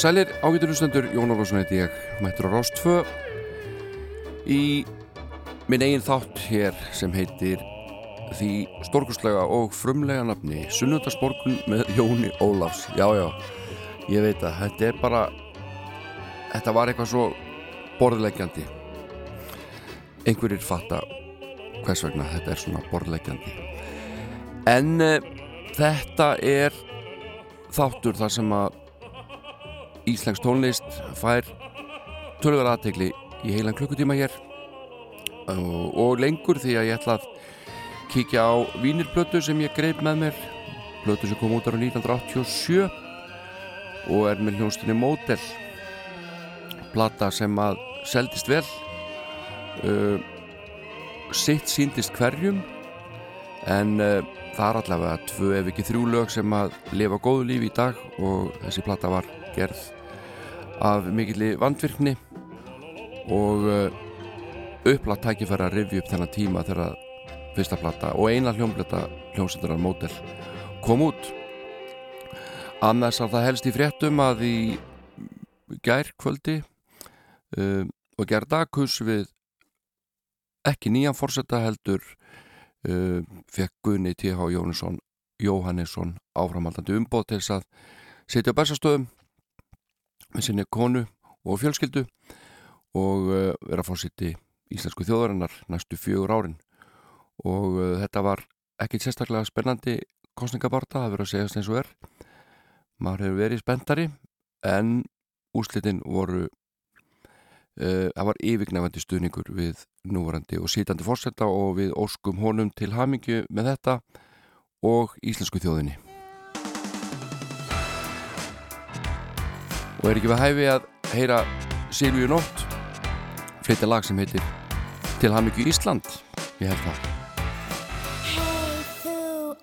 Komið sælir, ágættur hlustendur, Jón Ólafsson heiti ég, mættur á Rást 2 í minn eigin þátt hér sem heitir því stórkustlega og frumlega nafni Sunnundarsborgun með Jóni Ólafs. Já, já, ég veit að þetta er bara, þetta var eitthvað svo borðleggjandi. Einhverjir fatta hvers vegna þetta er svona borðleggjandi. En uh, þetta er þáttur þar sem að Íslensk tónlist fær tölver aðtegli í heilan klukkutíma hér. Og, og lengur því að ég ætla að kíkja á vínirblötu sem ég greip með mér. Blötu sem kom út ára 1987 og er með hljónstinni Model. Plata sem að seldist vel. Uh, sitt síndist hverjum en uh, það er allavega tvö ef ekki þrjú lög sem að lifa góðu lífi í dag og þessi plata var gerð af mikilli vandvirkni og uh, upplátt tækifæra að rivja upp þennan tíma þegar fyrsta platta og eina hljómbleta hljómsendurar mótel kom út annars að það helst í fréttum að í gær kvöldi uh, og gerð dagkus við ekki nýjan fórsetta heldur uh, fekk Gunni T.H. Jóhannesson áframaldandi umbóð til þess að setja á bærsastöðum með sinni konu og fjölskyldu og uh, vera fórsiti íslensku þjóðarinnar næstu fjögur árin. Og uh, þetta var ekkit sérstaklega spennandi kostningabarta, það verður að segja eins og er. Maður hefur verið spenntari en úslitin voru uh, það var yfirgnefandi stuðningur við núvarandi og sítandi fórsetta og við óskum honum til hamingju með þetta og íslensku þjóðinni og er ekki við hæfi að heyra Silvíu Nótt flytja lag sem heitir Til Hamíku Ísland? Ég held það. Hei þú,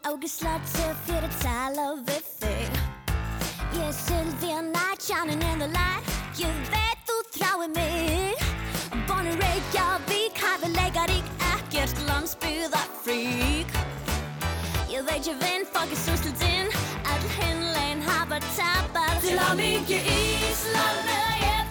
ógislega töff fyrir að tala við þig. Ég er Sylvia Night, shining in the light Ég veit þú þráir mig. Bonnie Reykjavík, hæfileikarík Ekkert landsbyðarfrík Ég veit ég vinn, fokist úrslutin All hinlein hafa tapar Til Hamíku Ísland meðan ég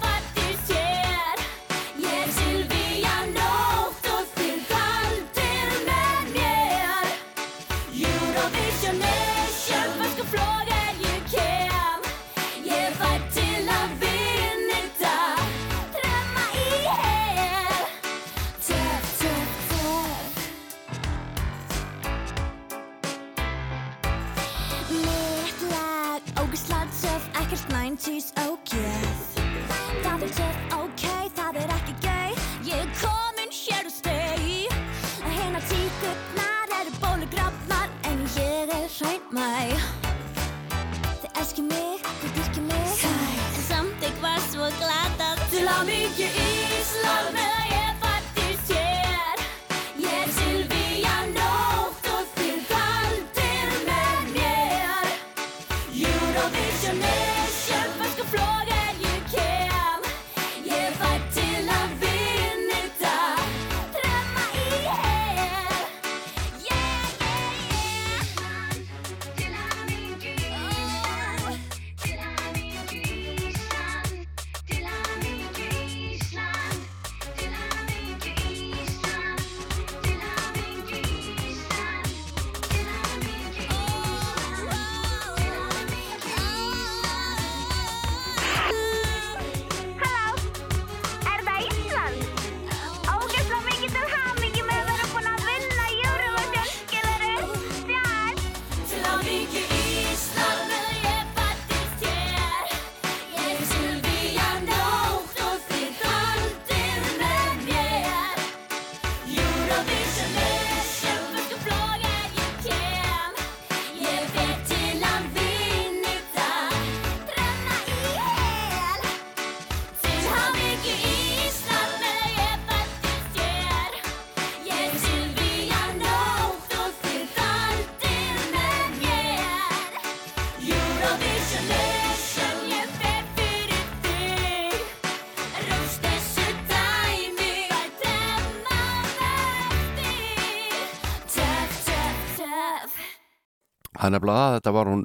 Það er nefnilega það, þetta var hún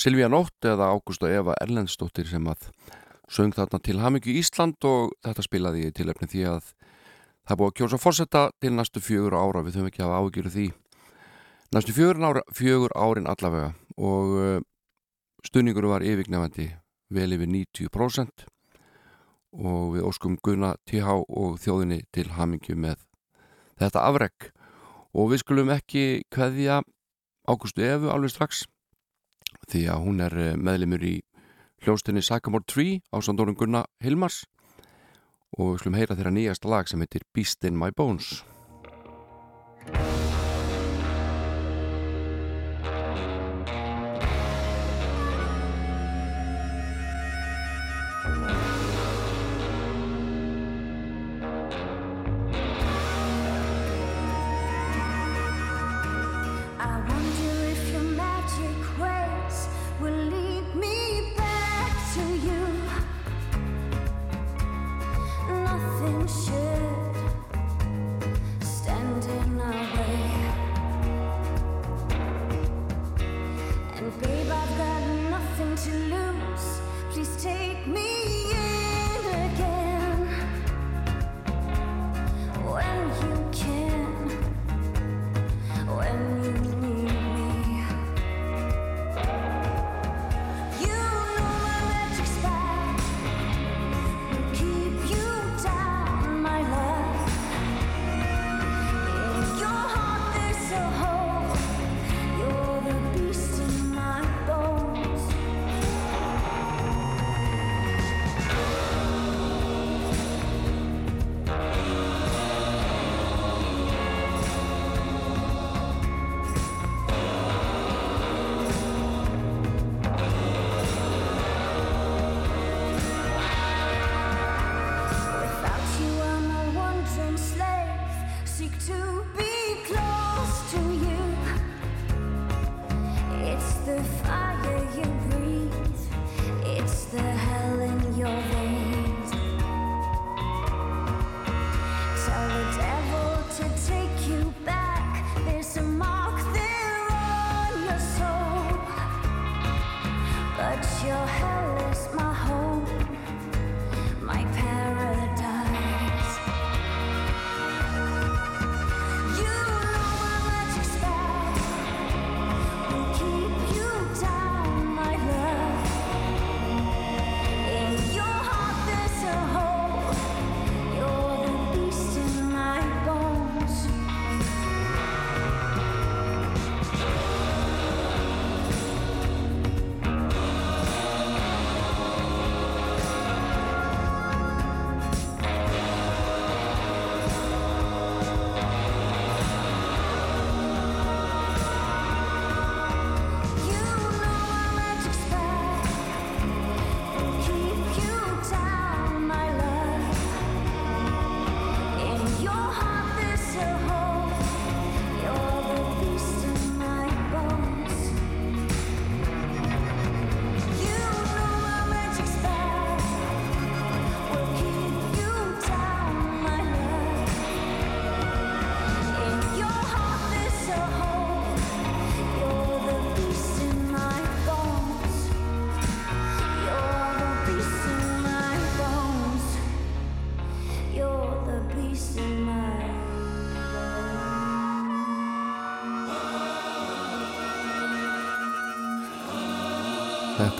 Silvíja Nótt eða Ágúst og Eva Erlendsdóttir sem að söng þarna til Hamingju Ísland og þetta spilaði ég til efni því að það búið að kjósa fórsetta til næstu fjögur ára, við þurfum ekki að ágjöru því. Næstu fjögur, ára, fjögur árin allavega og uh, stuðningur var yfirgnefandi vel yfir 90% og við óskum Gunna TH og þjóðinni til Hamingju með þetta afreg og við skulum ekki kveðja Ágústu Efu alveg strax því að hún er eh, meðlimur í hljóstinni Sagamore 3 á Sandórum Gunna Hilmars. Og við skulum heyra þeirra nýjasta lag sem heitir Beast in My Bones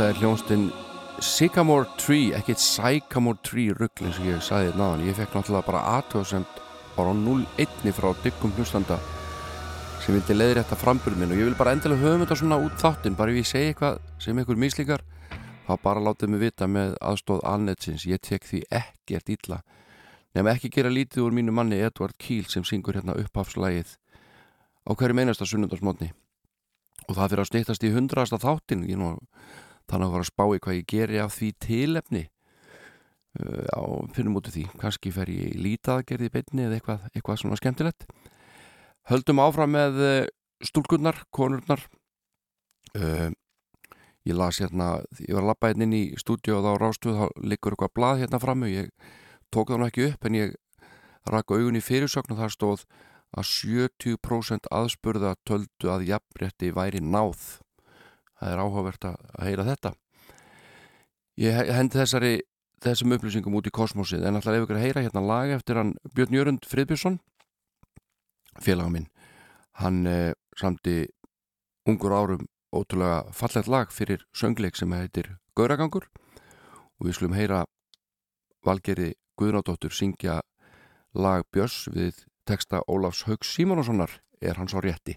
Þetta er hljónstinn Sycamore Tree, ekki Sycamore Tree ruggling sem ég sagði náðan. Ég fekk náttúrulega bara aðtöðsend bara 0-1 frá dyggum hlustanda sem vildi leiðri þetta frambyrð minn. Og ég vil bara endilega höfum þetta svona út þáttinn. Bara ef ég segi eitthvað sem ykkur mislíkar þá bara látið mig vita með aðstóð alnetsins, ég tek því ekkert ítla nefn ekki gera lítið úr mínu manni Edvard Kíl sem syngur hérna upphafslægið á hverju meinasta sunnundasmotni og það fyrir að stýttast í hundrasta þáttin ég nú þannig að fara að spá í hvað ég geri af því tilefni. Uh, á finnum út af því. Kannski fer ég lítaðgerði beinni eða eitthvað, eitthvað svona skemmtilegt. Höldum áfram með uh, stúlkunnar, konurnar. Uh, ég las hérna ég var að lappa hérna inn í stúdíu og þá rástuð þá liggur eitthvað blað hérna frammu ég tók það nú ekki upp en ég rakk augun í fyrirsögn og það stóð að 70% aðspurða töldu að jafnrétti væri náð það er áhugavert að heyra þetta. Ég he- hendi þessari þessum upplýsingum út í kosmosið en alltaf ef ykkur að heyra hérna lag eftir hann Björn Jörund Friðbjörnsson? Félaga minn. Hann eh, samti ungur árum ótrúlega fallegt lag fyrir söngleik sem heitir Gauragangur. Og við skulum heyra Valgeri Guðnádóttur syngja lag Björns við texta Ólafs Haugs Símonassonar er hans á rétti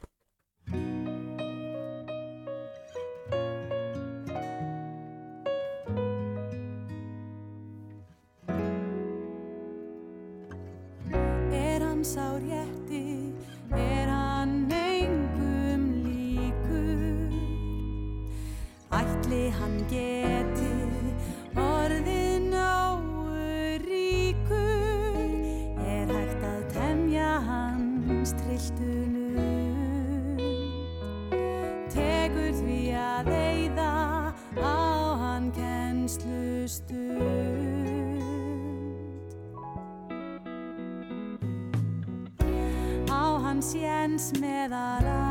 kennslustund? á hans jens meðal að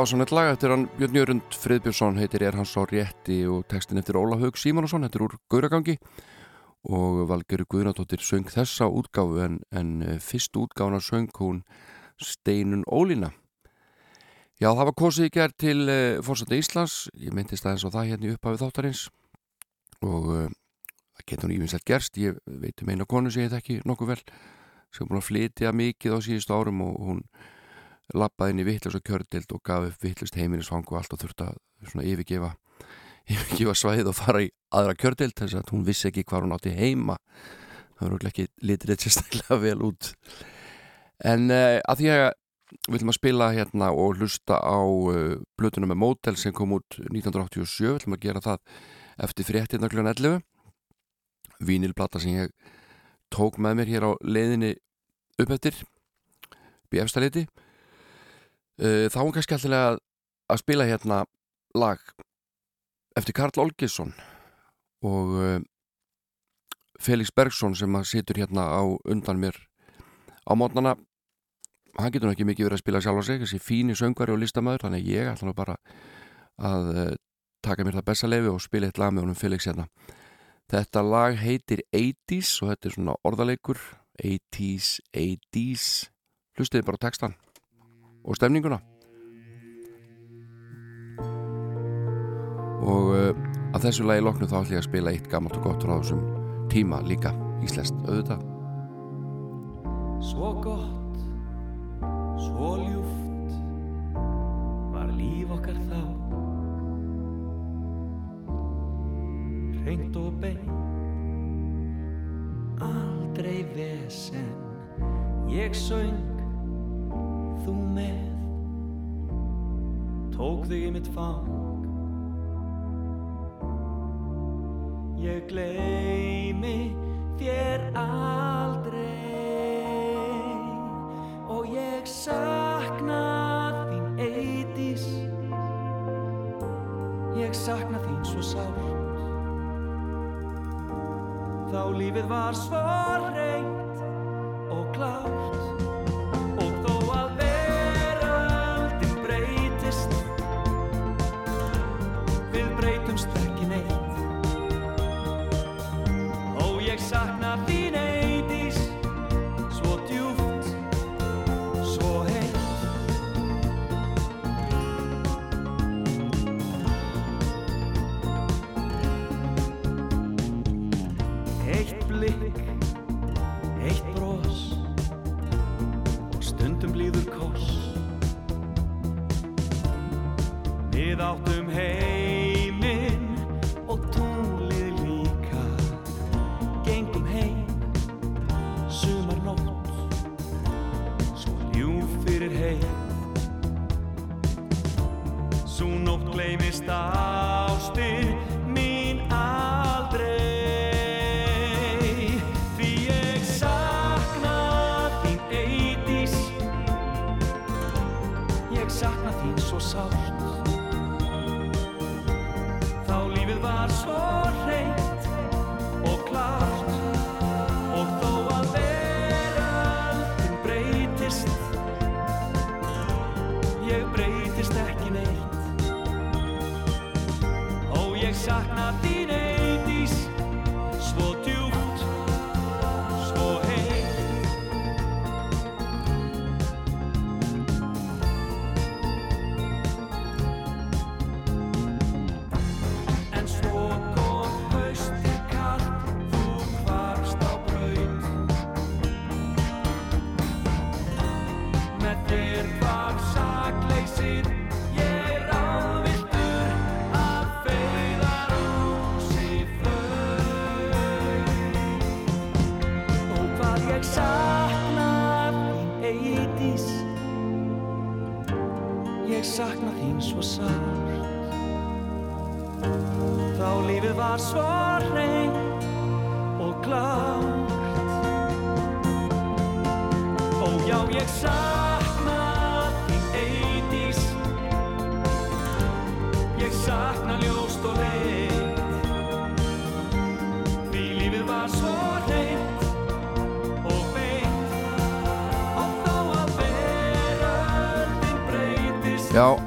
Dásanett lag eftir hann Björn Jörund Friðbjörnsson heitir Er hans á rétti og textin eftir Óla Haug Símonasson þetta er úr Gauragangi. Og Valgeru Guðnadóttir söng þessa útgáfu en, en eh, fyrst útgáfuna söng hún Steinun Ólína. Já, það var kosið í gerð til uh, fórsætti Íslands. Ég myndist aðeins á það hérna í upphafið þáttarins. Og uh, það getur ívinslega gerst. Ég veit um eina konu sem ég þekki nokkuð vel sem búin að flytja mikið á síðustu árum og hún lappaði inn í vittlust og kjördild og gaf upp vittlust heimilisfang og allt og þurfti að svona yfirgefa yfirgefa svæðið og fara í aðra kjördild þess að hún vissi ekki hvað hún átti heima. Það örugglega ekki litir þetta sérstaklega vel út. En uh, að því að við ætlum að spila hérna og hlusta á uh, blötuna með Motel sem kom út 1987, við ætlum að gera það eftir fréttina kljóðan 11 vínilplata sem ég tók með mér hér á leiðinni upp eftir í efstaleiti þá var kannski alltaf að, að spila hérna lag eftir Karl Olgesson og uh, Felix Bergson sem situr hérna á undan mér á mótnana hann getur ekki mikið verið að spila sjálf á sig þessi fíni söngvari og listamæður þannig ég ætla nú bara að uh, taka mér það besta lefi og spila eitt lag með honum Felix hérna. Þetta lag heitir 80's og þetta er svona orðaleikur 80's, 80's hlustiði bara textan og stemninguna. Og uh, að þessu lagi loknu þá ætlum ég að spila eitt gammalt og gott frá þessum tíma líka íslenskt auðvitað. Svo gott, svo ljúft var líf okkar þá. Hreint og bein, aldrei vesen. Ég söng, þú með. Tók þig í mitt fang. Ég gleymi þér aldrei og ég sakna þín eitís Ég sakna þín svo sárt. Þá lífið var svo reynt og klárt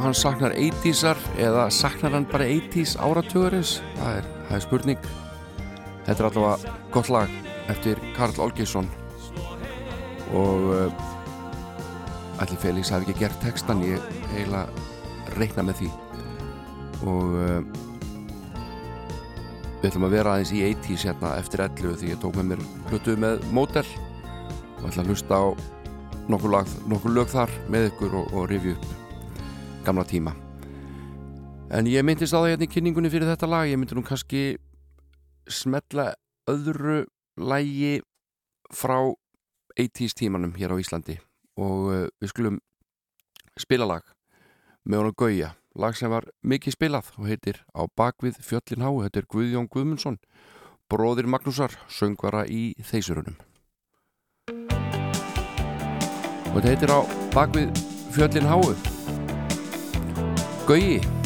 hann saknar 80'sar eða saknar hann bara 80's áratugurins það er, það er spurning. Þetta er allavega gott lag eftir Karl Olgesson og uh, allir Felix hafi ekki gert textan ég eiginlega reikna með því. Og uh, við ætlum að vera aðeins í 80's hérna eftir 11 því ég tók með mér hlutu með mótel og ætla að hlusta á nokkur, lag, nokkur lög þar með ykkur og, og rifju upp gamla tíma. En ég myndist á það hérna í kynningunni fyrir þetta lag ég myndi nú kannski smetla öðru lægi frá 80's tímanum hér á Íslandi. Og uh, við skulum spila lag með honum Gauja. Lag sem var mikið spilað og heitir Á bakvið fjöllin há. Þetta er Guðjón Guðmundsson bróðir Magnúsar, söngvara í Þeisurunum. Og þetta heitir Á bakvið fjöllin háu 可以。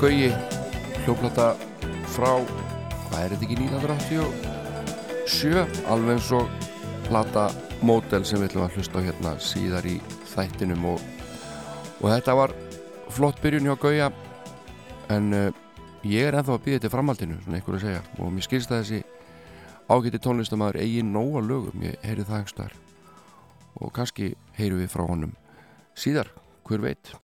Gauji hljóplata frá hvað er þetta ekki 1987 alveg eins og plata mótel sem við ætlum að hlusta á hérna síðar í þættinum og, og þetta var flott byrjun hjá Gauja en uh, ég er ennþá að býða þetta framhaldinu svona einhverju að segja og mér skilst að þessi ágætti tónlistamæður eigin nóga lögum, ég heyri það hengstar og kannski heyru við frá honum síðar, hver veit.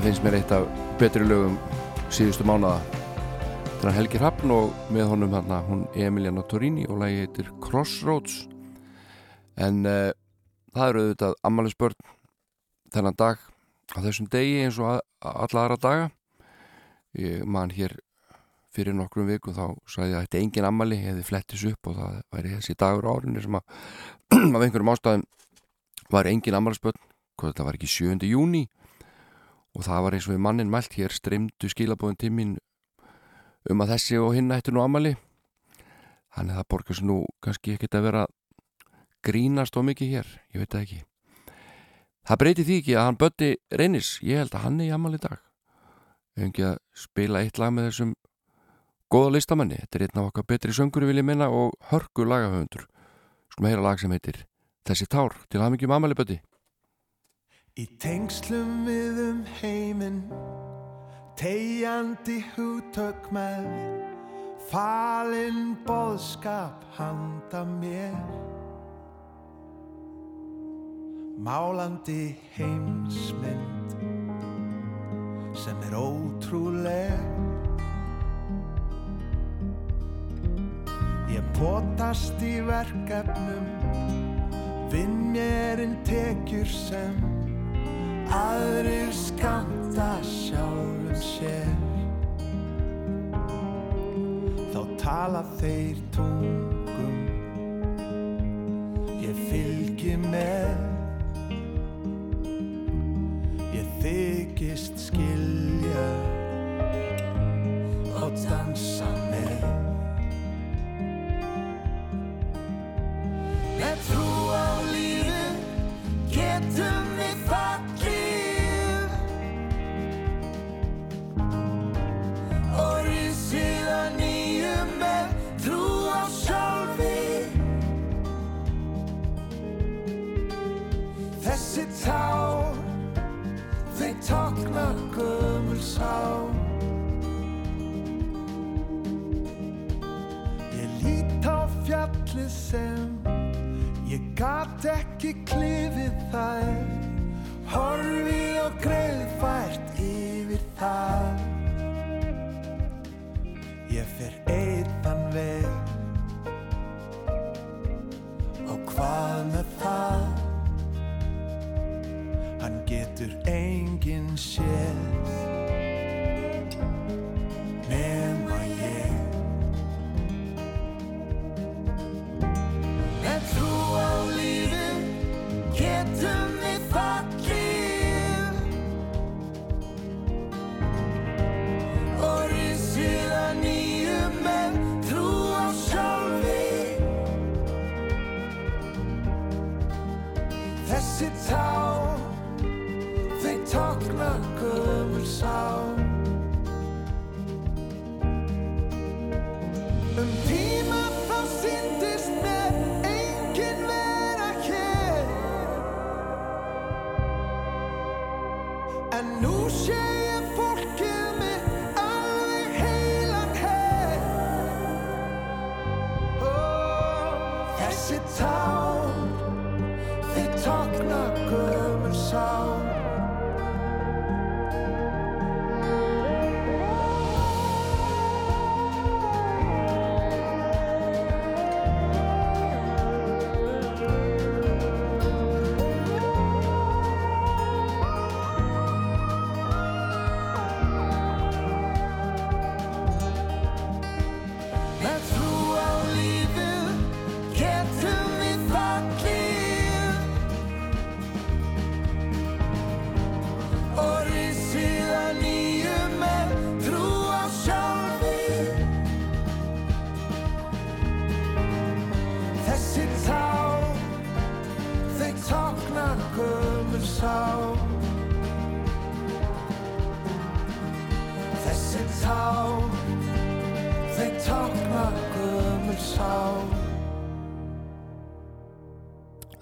Þetta finnst mér eitt af betri lögum síðustu mánuða Þetta er Helgi Hrafn og með honum hérna hún Emiliana Torini og lagi heitir Crossroads. En uh, það eru auðvitað ammælisbörn þennan dag á þessum degi eins og að, alla aðra daga. Ég man hér fyrir nokkrum vikum þá sagði ég að þetta engin ammæli hefði flettis upp og það væri þessi dagur á árinu sem að af einhverjum ástæðum var engin ammælisbörn hvað þetta var ekki 7. júni og það var eins og við mannin mælt hér streymdu skilabóðin tímin um að þessi og hinn ættu nú ammali þannig að það borgast nú kannski ekkert að vera grínast og mikið hér, ég veit það ekki. Það breyti því ekki að hann Bötti reynis, ég held að hann er í ammali í dag. Við hefum ekki að spila eitt lag með þessum góða listamanni, þetta er einn af okkar betri söngur vil ég minna og hörgu lagahöfundur. Skulum heyra lag sem heitir Þessi tár til að mikið ammali Bötti Í tengslum við um heiminn Tegjandi hugtök með Falinn boðskap handa mér. Málandi heimsmynd Sem er ótrúleg. Ég potast í verkefnum Vinn mér inn tekjur sem aðrir skamta sjálfum sér. Þá tala þeir tón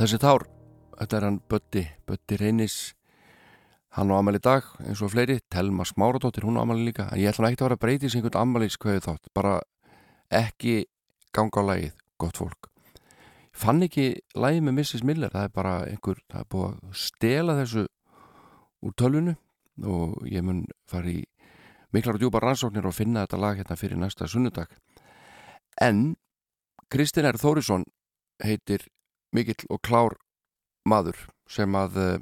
Þessi tár, þetta er hann Bötti, Bötti Reynis. Hann á amali dag eins og fleiri. Telma Smáradóttir, hún á amali líka. En ég ætla ekkert að vera að breytis einhvern amalis hvað þátt, bara ekki ganga á lagið, gott fólk. Fann ekki lagið með Mrs. Miller. Það er bara einhver, það er búið að stela þessu úr tölvunu og ég mun fara í miklar og djúpar rannsóknir og finna þetta lag hérna fyrir næsta sunnudag. En Kristinn R. Þórisson heitir mikill og klár maður sem að uh,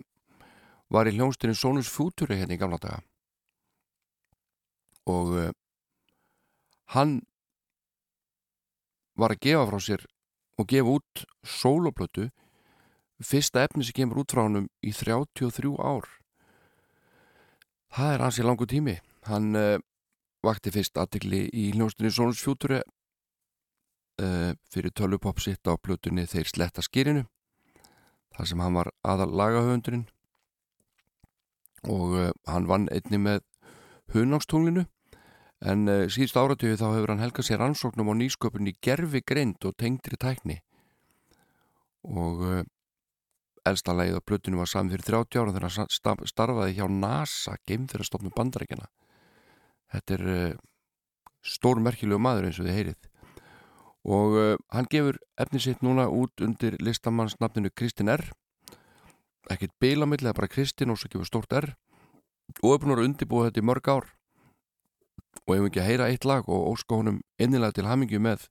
var í hljónstinni Sónus Futuri hérna í gamla daga. Og uh, hann var að gefa frá sér og gefa út sóloplötu fyrsta efni sem kemur út frá hann í 33 ár. Það er hans í langu tími. Hann uh, vakti fyrst aðtikli í hljónstinni Sónus Futuri uh, fyrir tölupop sitt á plötunni þeir sletta skýrinu þar sem hann var aðal lagahöfundurinn. Og uh, hann vann einni með hunákstunglinu en uh, síðust áratöyu þá hefur hann helgað sér ansóknum á nýsköpunni gerfi greind og tengdri tækni. Og elsta lagið á plötunni var saman fyrir 30 ára þegar hann sta- starfaði hjá NASA geimfyrastofnum bandarækjana þetta er stór merkilegu maður eins og þið heyrið og uh, hann gefur efni sitt núna út undir listamannsnafninu Kristinn R. Ekkert bílamilli, það er bara Kristinn og svo gefur stórt R. Og vera undirbúið þetta í mörg ár. Og hefum ekki að heyra eitt lag og óska honum innilega til hamingju með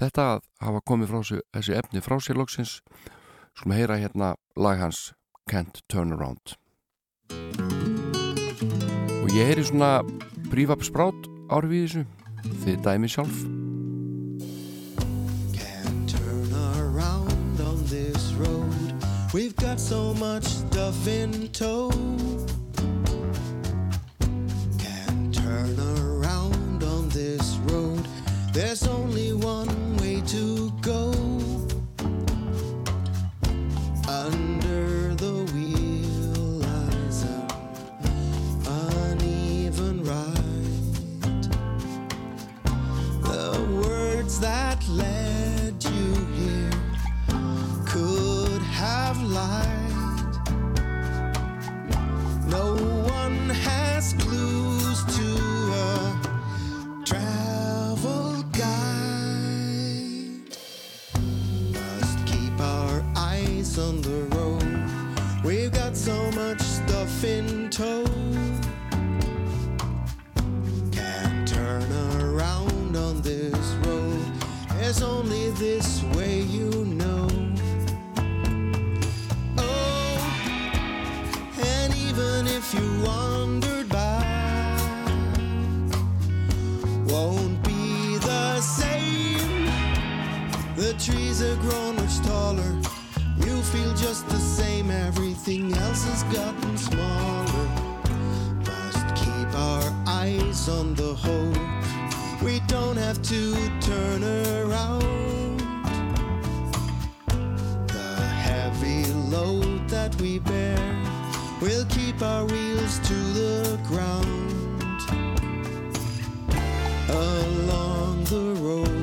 þetta að hafa komið frá sér, þessi efni frá sér loksins. Skulum heyra hérna lag hans Can't Turn Around. Og ég heyri svona prífap sprát árið við þessu. Þið dæmi sjálf got so much stuff in tow. Can't turn around on this road. There's only one way to go. on the road. We've got so much stuff in tow. Can't turn around on this road. There's only this way you know. Oh, and even if you wandered by, won't be the same. The trees have grown much taller feel just the same. Everything else has gotten smaller. Must keep our eyes on the hope. We don't have to turn around. The heavy load that we bear will keep our wheels to the ground. Along the road.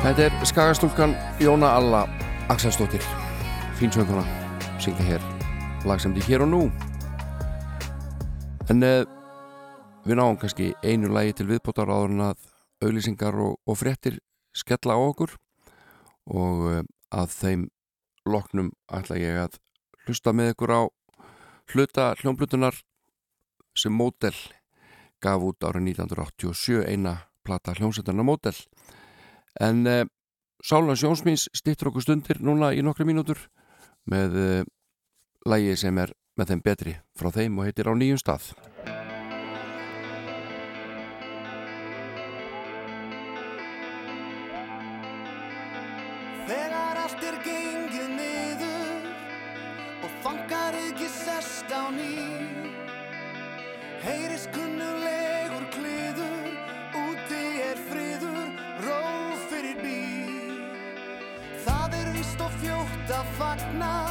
Þetta er skagastúlkan Jóna Alla Akselsdóttir Fínsönguna Syngja hér lag sem því hér og nú. En uh, við náum kannski einu lagi til viðbótar áður að auðlýsingar og, og frettir skella á okkur. Og uh, að þeim loknum ætla ég að hlusta með ykkur á hluta hljómblutunar sem Mótel gaf út árið 1987 eina plata hljómsveitarna Mótel en uh, Sála Sjónsmís stittur okkur stundir núna í nokkru mínútur með eh, uh, lægi sem er með þeim betri frá þeim og heitir á nýjum stað. fagna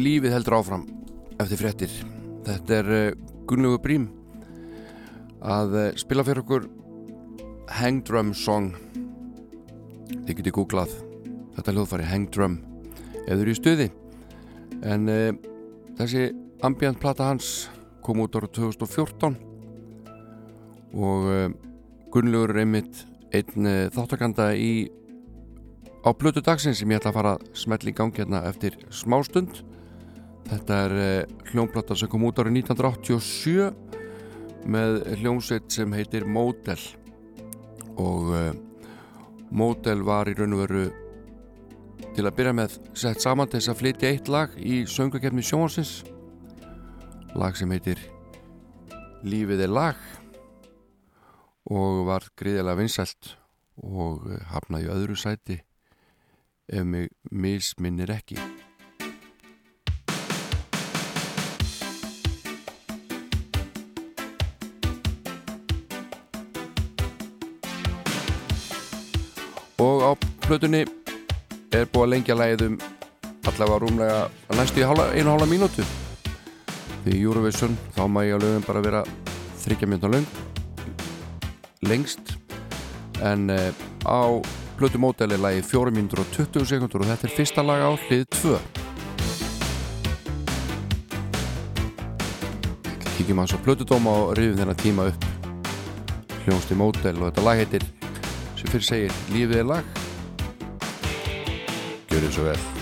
lífið heldur áfram eftir fréttir. Þetta er uh, Gunnlaugur Brím að uh, spila fyrir okkur Hang Drum Song. Þið getið googlað þetta hljóðfæri Hang Drum ef þið eru í stuði. En uh, þessi ambient plata hans kom út ára 2014 og uh, Gunnlaugur er einmitt einn uh, þáttakanda í á plötu dagsins sem ég ætla að fara að smetla í gangi hérna eftir smástund þetta er uh, hljónplata sem kom út árið 1987 með hljónsveit sem heitir Model og uh, Model var í raun og veru til að byrja með sett saman til þess að flytja eitt lag í söngakefni sjónvarsins lag sem heitir Lífið er lag og var gríðilega vinsælt og eh, hafnaði öðru sæti ef mig misminnir ekki plötunni er búið að lengja lægið um allavega rúmlega næstu í einu hálfa mínútu. Því Eurovision þá má ég að lögum bara vera þryggja mjöndan löng lengst. En uh, á plötu mótel er lagið 4 mínútur og 20 sekundur og þetta er fyrsta lag á hlið 2 kíkjum að svo plötudóma og rifum þennan tíma upp. Hljónst í mótel og þetta lag heitir sem fyrir segir lífið er lag Gjör þið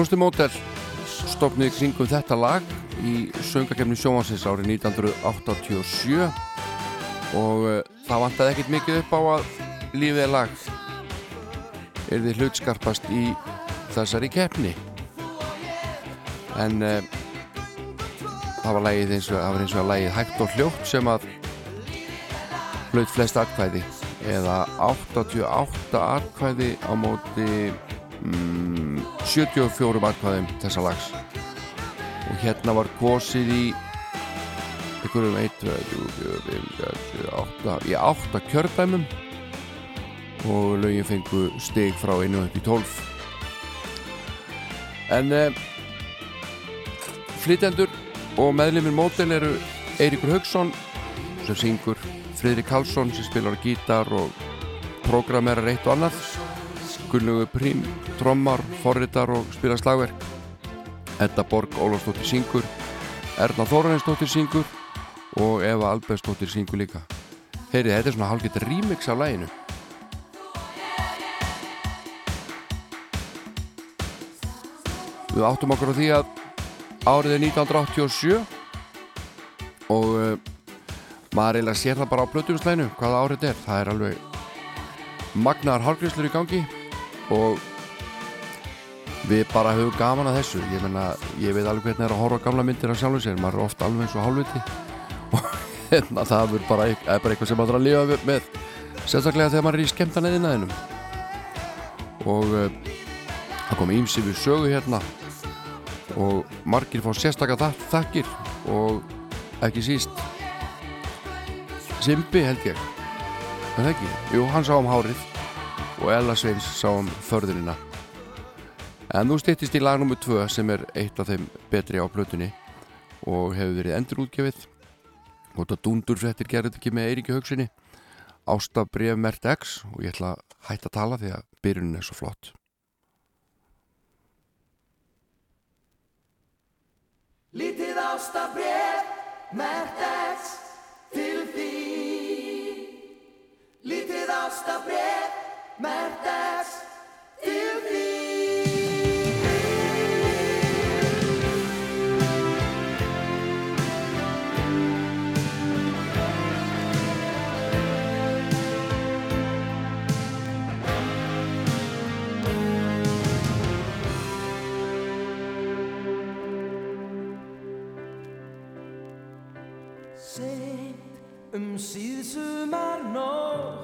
Hljónstu mótel stopnið kringum þetta lag í söngakefni sjónvansins árið 1987 og uh, það vantaði ekkit mikið upp á að lífið er lag. Er þið hlutskarpast í þessari keppni. En uh, það var lagið eins og það var eins og að lagið hægt og hljótt sem að hlaut flest atkvæði. Eða 88 atkvæði á móti mm, 74 atkvæðum þessa lags. Og hérna var kosið í einhverjum 1, 2, 3, 4, 5, 6, 7, 8 í 8 kjördæmum. Og lögin fengu stig frá 1 upp í 12 en eh, flytjendur og meðlimir mótel eru Eiríkur Haugsson sem syngur Friðrik Karlsson sem spilar gítar og programmerar eitt og annað Gunnlaugur Prím, trommar, forritar og spila slagverk. Edda Borg, Ólafsdóttir syngur Erna Þórarinsdóttir syngur og Eva Albertsdóttir syngur líka. Heyri, þetta er svona hálfgett remix af læginu Við áttum okkur á því að árið er 1987 og uh, maður eiginlega sér það bara á blötuumslæðinu hvaða árið þetta er, það er alveg magnaðar hálfgríslur í gangi og við bara höfum gaman að þessu. Ég menna, ég veit alveg hvernig er að horfa gamla myndir af sjálfum sér, maður er ofta alveg eins og hálfviti. Og hérna það er bara, er bara eitthvað sem maður þarf að lifa með. Sérstaklega þegar maður er í skemmtan eðinaðinum og uh, það kom ímsi við sögu hérna. Og margir fá sérstaklega þak þakkir. Og ekki síst Simbi held ég. En það ekki, jú hann sá um hárið og Ella Sveins sá um förðurina En nú styttist í lag nr. 2 sem er eitt af þeim betri á plötunni og hefur verið endur útgefið og þetta dundur fréttir gerði þetta ekki með Eiríki Haugsinni Ásta bref mert X og ég ætla að hætta að tala því að byrjunin er svo flott Lítið ástabref, mert X til því. Lítið ástabref, mert X til því. Seint um síðsumar nótt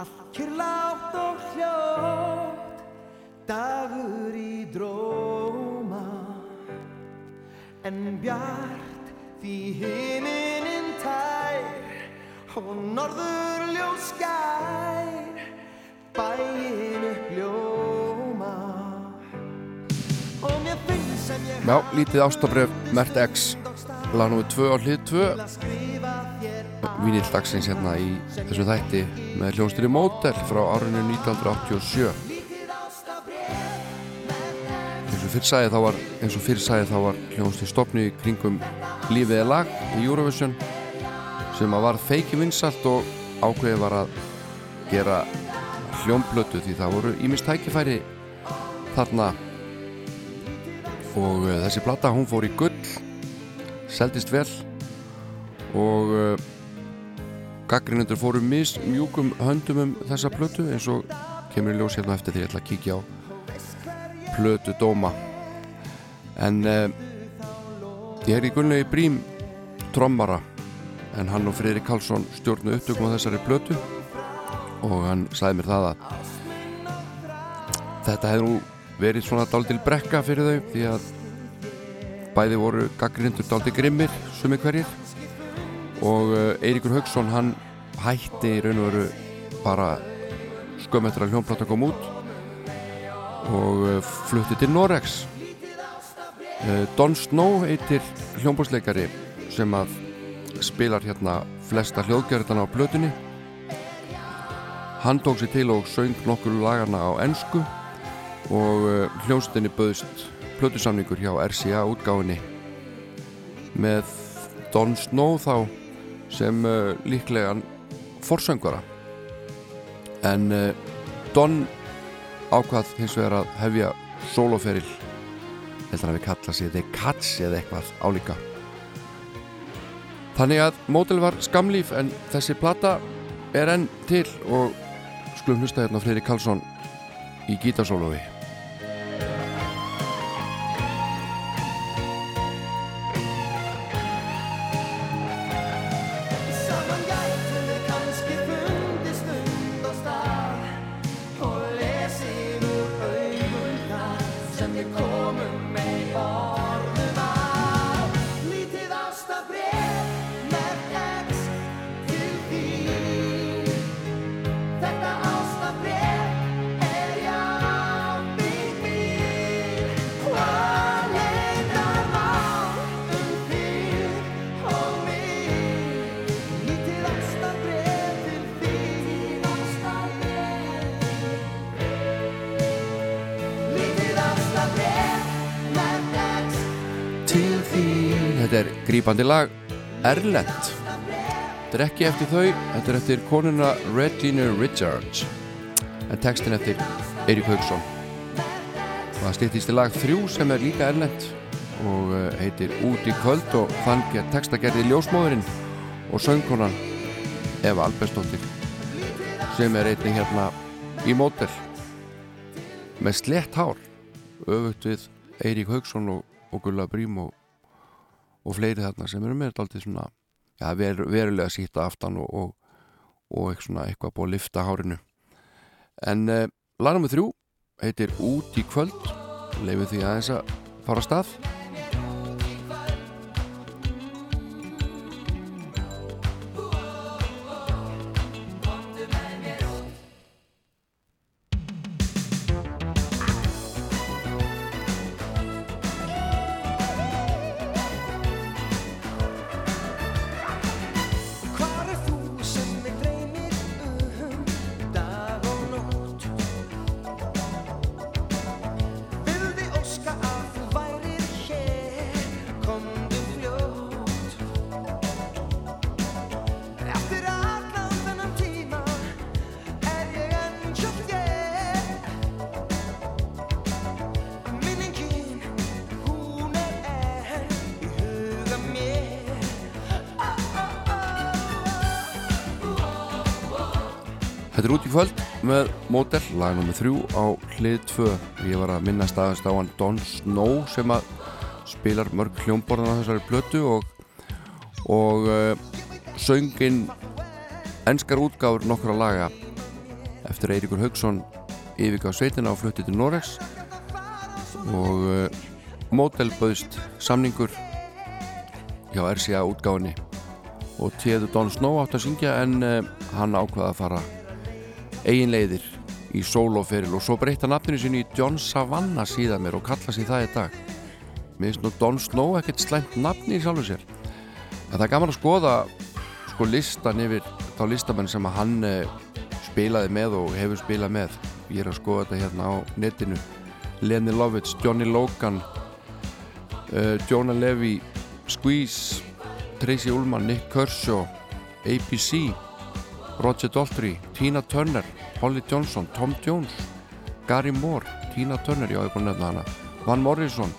Allt kyrlátt og hljótt Dagur í dróma. En bjart því himinin tær Og norður ljós skær Bæin upp ljóma. Og mér finnst sem ég Já, lítið ástabref mert X. Lag nr. 2 á hlið 2 Vínill dagsins hérna í þessum þætti með hljónstinni Mótel frá árinu 1987 eins og fyrir sagði þá var eins og fyrir sagði þá var hljónstin stopni kringum lífið er lag í Eurovision sem að var feiki vinsalt og ákveðið var að gera hljómblötu því það voru ímist tækifæri þarna. Og uh, þessi plata hún fór í gull seldist vel og uh, gaggrinundur fóru mis mjúkum höndum um þessa plötu eins og kemur í ljós hérna eftir því ég ætla að kíkja á plötu dóma en uh, ég er í Gunnlegi Brím trommara en hann og Freyri Karlsson stjórnu upptökum á þessari plötu og hann sagði mér það að þetta hefði nú verið svona daldil brekka fyrir þau því að bæði voru gaggrindur daldil grimmir sumi hverjir og uh, Eiríkur Haugsson hann hætti í raun og veru bara skömm eftir að hljónplata kom út og uh, flutti til Norex uh, Don Snow heitir hljónbúsleikari sem að spilar hérna flesta hljóðgerðana á plötunni. Hann tók sér til og söng nokkur lagarna á ennsku og hljónstinni böðst plötusamningur hjá RCA útgáfinni með Don Snow þá sem uh, líklega forsöngvara. En uh, Don ákvað hins vegar að hefja soloferil heldur að við kalla sér The Cats eða eitthvað álíka. Þannig að mótel var skamlíf en þessi plata er enn til og skulum hlusta hérna Freyri Karlsson í gítarsólofi Grípandi lag Erlend Þetta er ekki eftir þau, þetta er eftir konuna Regina Richards. En textin eftir Eirík Haugsson og það stýttist í lag þrjú sem er líka Erlend og uh, heitir Út í kvöld og þann get texta gerði ljósmóðurinn og söngkonan Eva Albersdóttir sem er einnig hérna í mótel með slett hár öfugt við Eirík Haugsson og, og Gulla Brím og, og fleiri þarna sem eru með daldið svona ja, ver, verulega síta aftan og, og, og eitthvað, búið að lifta hárinu. En uh, lagnum við þrjú heitir Út í kvöld. Leifum því aðeins að fara að stað mótel, lag nr. 3 á hlið 2. Ég var að minna staðast á hann Don Snow sem að spilar mörg hljómborðan á þessari plötu og, og uh, söngin enskar útgáfur nokkra laga eftir Eiríkur Haugsson yfirgaf sveitina og fluttið til Norex og uh, mótel bauðst samningur hjá RCA útgáfinni og téðu Don Snow átt að syngja en uh, hann ákvaða að fara eigin leiðir í soloferil og svo breytta nafninu sín í John Savannah síðan mér og kalla sér það í dag. Mér finnst nú Don Snow ekkert slæmt nafni í sjálfu sér. En það er gaman að skoða sko listan yfir þá listamenn sem að hann uh, spilaði með og hefur spilað með. Ég er að skoða þetta hérna á netinu. Lenny Lovitz, Johnny Logan uh, Jonah Levy Squeeze Tracy Ullman, Nick Kershaw ABC Roger Daltrey, Tina Turner Holly Johnson, Tom Jones Gary Moore, Tina Turner, já ég búin að nefna hana Van Morrison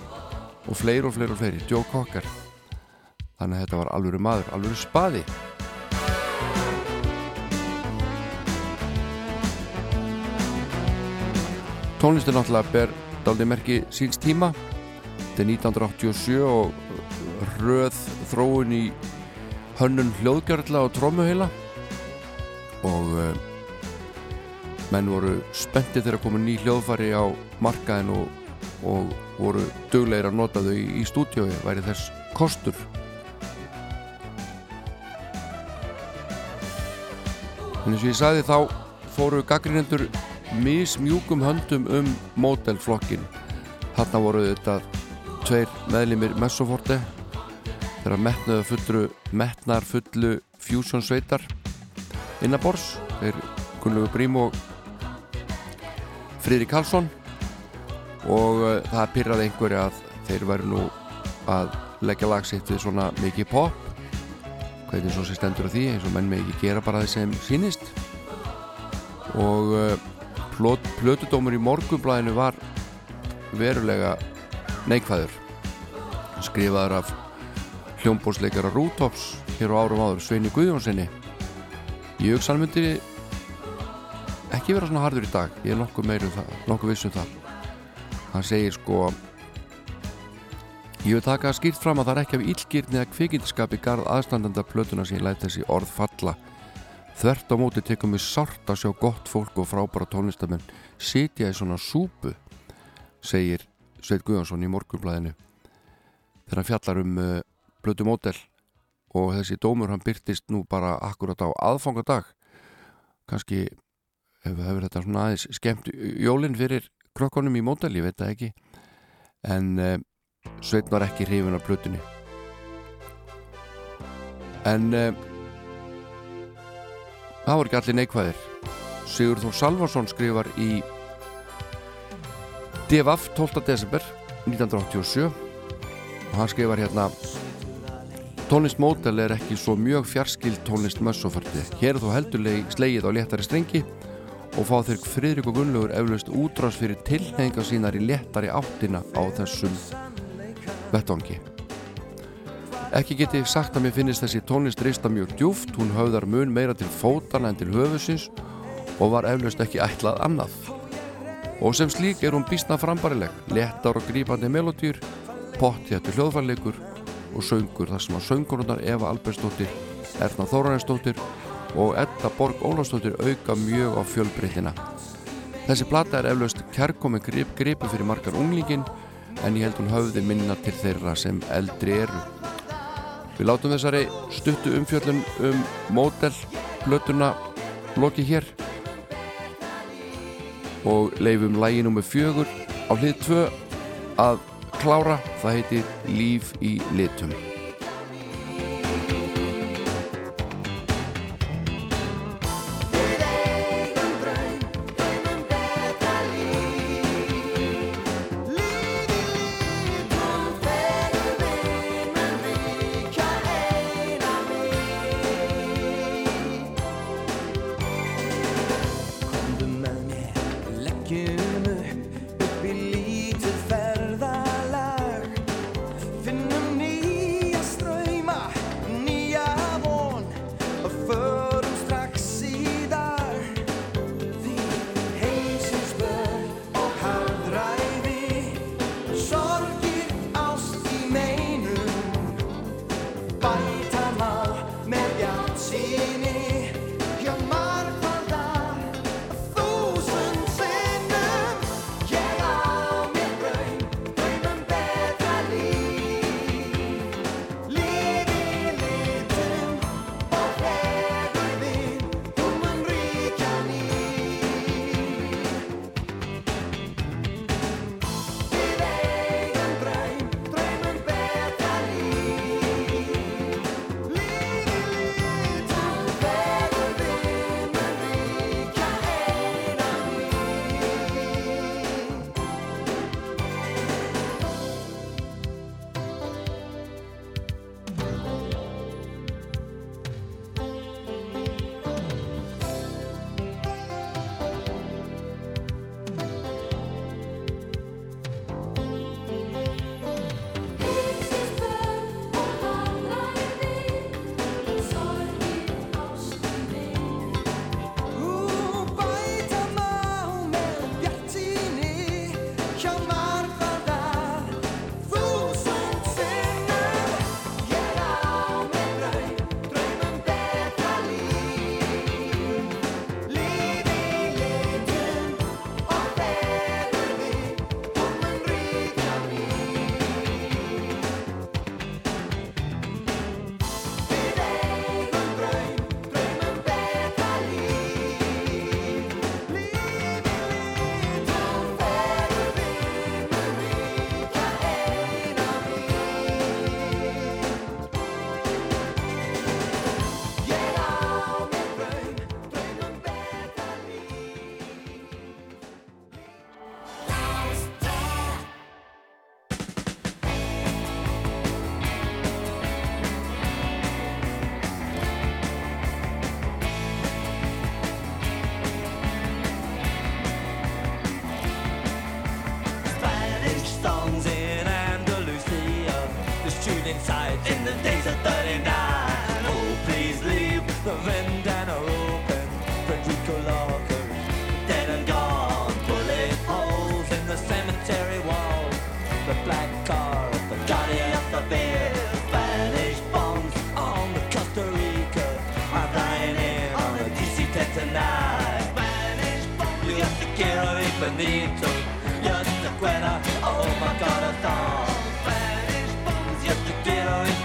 og fleiri og fleiri og fleiri, Joe Cocker. Þannig að þetta var alvöru maður, alvöru spaði. Tónlistin náttúrulega ber daldi merki síns tíma. Þetta er 1987 og röð þróun í hönnun hljóðgjörla og trómuheila og uh, menn voru spennti þegar komu ný hljóðfari á markaðin og, og voru duglegir að nota þau í, í stúdíói væri þess kostur. En eins og ég sagði þá fóru gaggrinendur mismjúkum höndum um mótelflokkin þarna voru þetta tveir meðlimir Messoforte þeirra metnaðu fullru metnar fullu Fusion sveitar innabors þeir Gunnlaugur Brím og Friðri Karlsson. Og uh, það pyrraði einhverju að þeir væri nú að leggja lagsitt við svona mikið pop. Hvernig svo sem stendur á því eins og menn með ekki gera bara það sem sínist og uh, plöt, plötudómur í morgunblæðinu var verulega neikvæður. Skrifaður af hljómbórsleikara Rútops hér á árum áður Sveini Guðjónssoni ég hugsa hann myndi ekki vera svona harður í dag ég er nokkuð meirum það, nokkuð vissum það. Hann segir sko ég vil taka skýrt fram að það er ekki af illgirni eða kvikindskapi garð aðstandanda plötuna sem ég læt þessi orð falla. Þvert á móti tekum við sárt að sjá gott fólk og frábæra tónlistamenn sitja í svona súpu segir Sveit Guðjónsson í morgunblæðinu þegar hann fjallar um uh, plötu mótel og þessi dómur hann byrtist nú bara akkurat á aðfangadag. Kannski hefur, þetta svona aðeins skemmt jólinn fyrir krökkunum í mótel, ég veit það ekki. En uh, Sveit var ekki hrifin af plötunni. En uh, það voru ekki allir neikvæðir. Sigur Þór Salvarsson skrifar í DFF 12. desember 1987 og hann skrifar hérna Tónlist mótel er ekki svo mjög fjarskild tónlist mössofarti. Hér er þó heldurlegi slegið á léttari strengi og fá þeir Friðrik og Gunnlaugur eflaust útrás fyrir tilhenga sínar í léttari áttina á þessum vettvangi. Ekki geti ég sagt að mér finnist þessi tónlist reista mjög djúft, hún höfðar mun meira til fótana en til höfusins og var eflaust ekki ætlað annað. Og sem slík er hún býstna frambarileg, léttar og grípandi melodýr, pottjættu hljóðfærleikur og söngur þar sem að söngurnar Eva Albersdóttir, Erna Þóranesdóttir og Edda Borg Ólafsdóttir auka mjög á fjölbreytina. Þessi plata er eflaust kærkomi grip, gripi fyrir margar unglingin en ég held hún höfði minna til þeirra sem eldri eru. Við látum þessari stuttu umfjöllun um mótel blötuna loki hér og leifum lægi nummer fjögur á hlið tvö að klára, það heitir Líf í litum.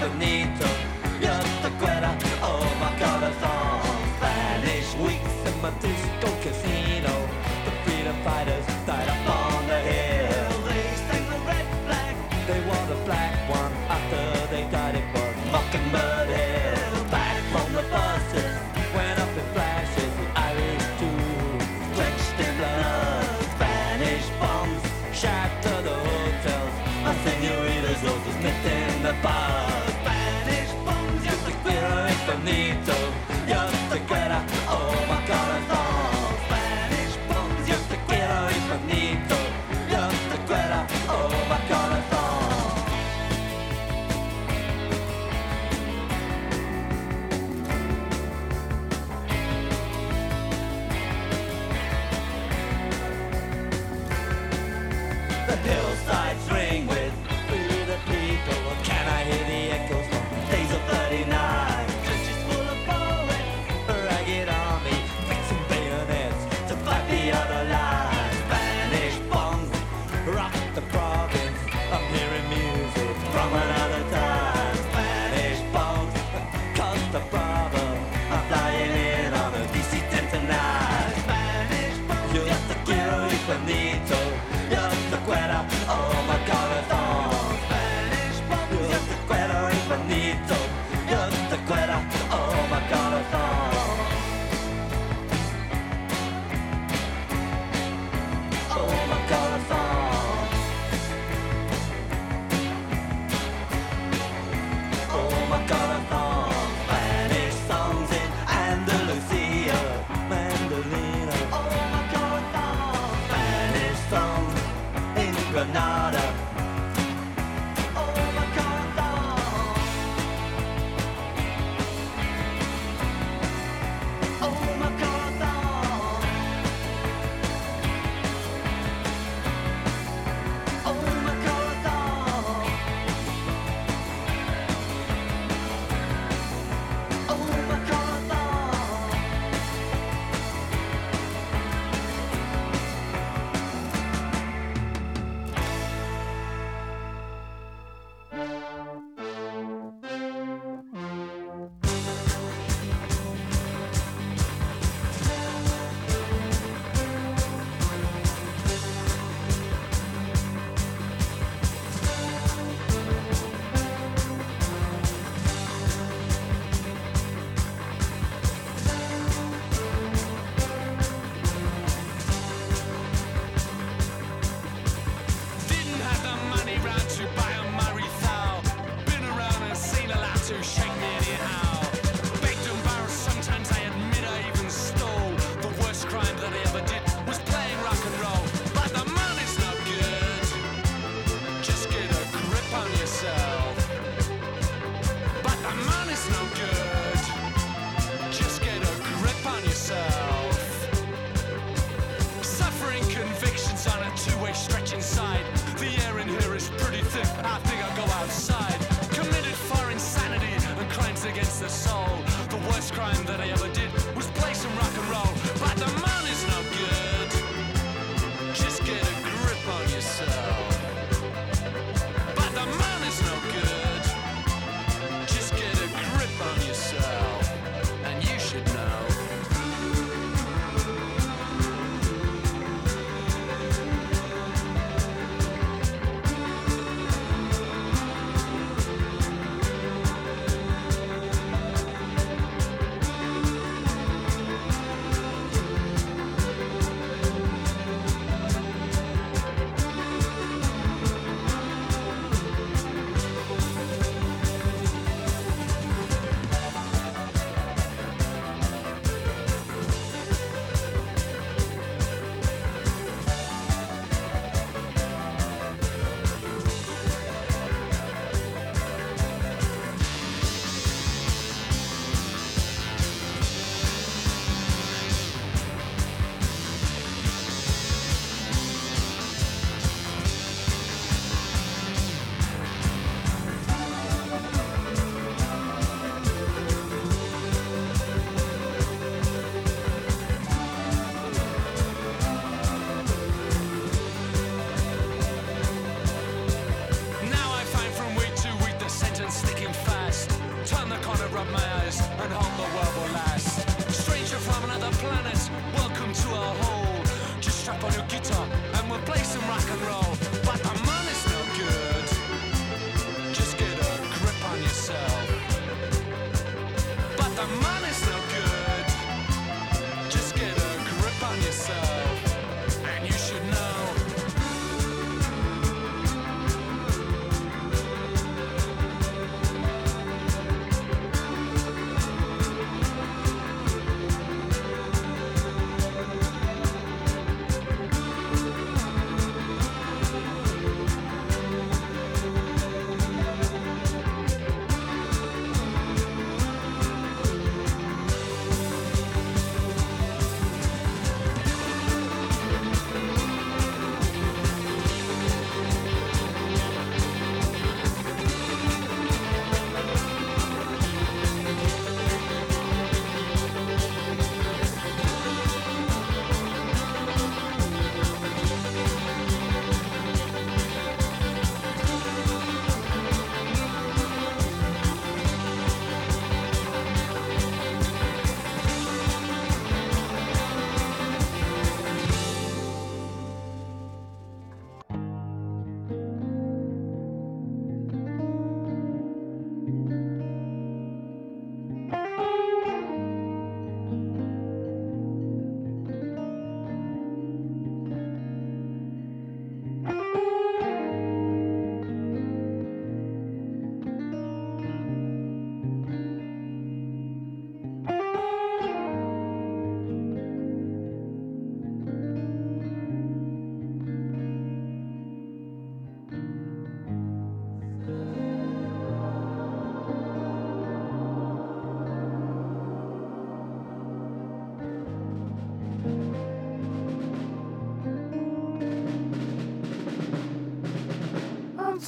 bonito.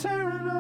Tearing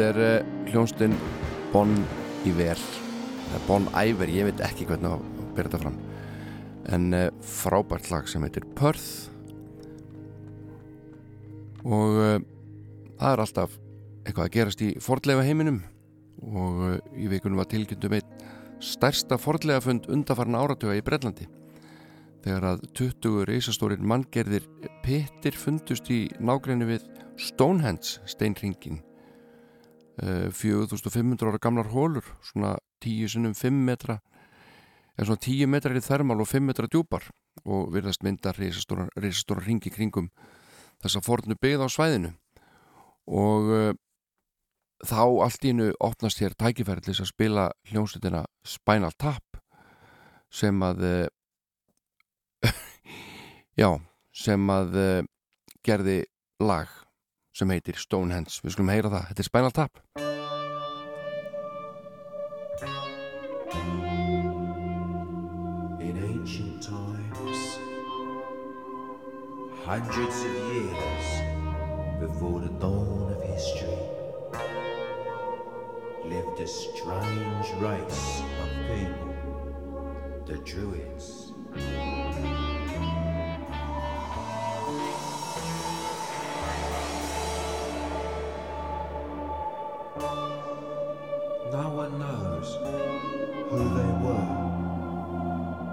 Þetta er uh, hljónstinn Bon Iver. Bon Iver, ég veit ekki hvernig að byrja þetta fram. En uh, frábært lag sem heitir Perth. Og uh, það er alltaf eitthvað að gerast í fordlega heiminum og í vikunum var tilkynntum einn stærsta fordlega fund undarfarn áratuga í Brellandi þegar að 20 reysastórir manngerðir pittir fundust í nágræni við Stonehenge steinringin 4500 ára gamlar hólur svona 10 sinnum 5 metra eða svona 10 metrar í þermal og 5 metra djúpar og virðast mynda reysastóra, ringi kringum þessa fornu byggð á svæðinu. Og uh, þá allt í hennu opnast hér þess að spila hljómsveitina Spinal Tap sem að uh, já, sem að uh, gerði lag sem heitir Stonehenge, við skulum heyra það. Þetta er Spinal Tap. In ancient times, hundreds of years before the dawn of history, lived a strange race of people, the Druids. No one knows who they were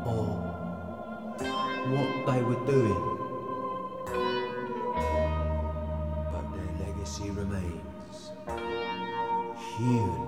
or what they were doing. But their legacy remains hewn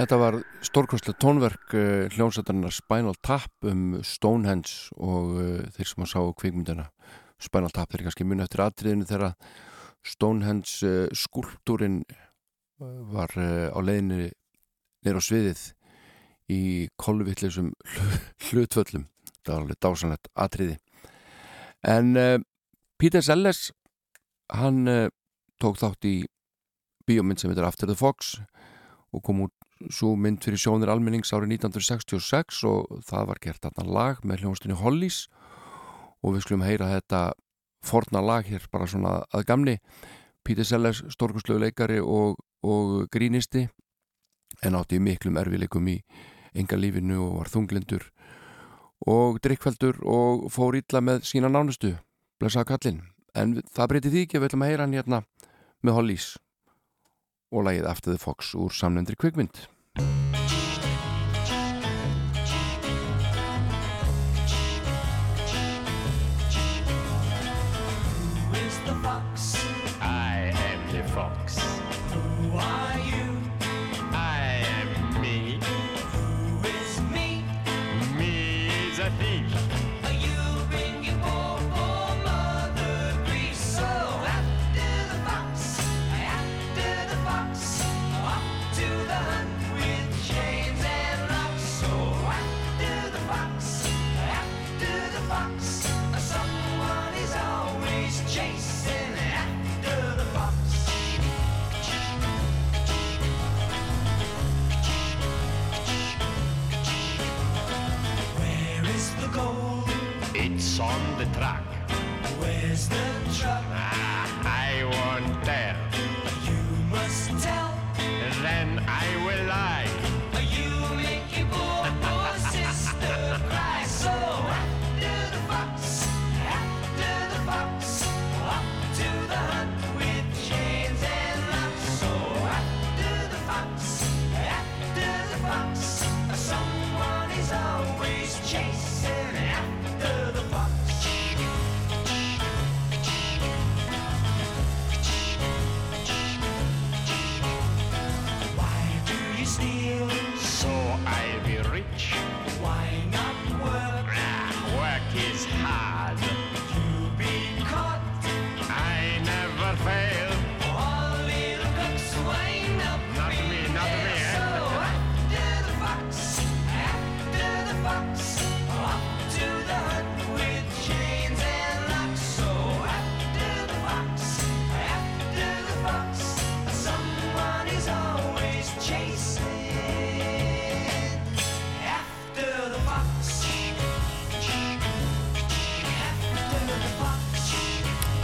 Þetta var stórkostlega tónverk uh, hljómsættarinnar Spinal Tap um Stonehenge og uh, þeir sem að sá kvikmyndina Spinal Tap þeir kannski muni eftir atriðinu þegar Stonehenge uh, skúlptúrin var uh, á leiðinni neyra á sviðið í kolvittlisum hlutvöllum. Það var alveg dásanlegt atriði. En Peter Sellers hann tók þátt í bíómynd sem heitir After the Fox og kom út svo mynd fyrir sjónir almennings árið 1966 og það var gert þarna lag með hljónstunni Hollies og við skulum heyra þetta forna lag hér bara svona að gamni. Peter Sellers, stórkuslegu leikari og, og grínisti en átti miklum erfileikum í enga lífinu og var þunglindur og drikkveldur og fór illa með sína nánustu. Blessaða kallinn en það breyti því ekki að við ætlum að heyra hann hérna með Hollies og lagið After the Fox úr samnendri kvikmynd Who is the fox? I am the fox. Who are you?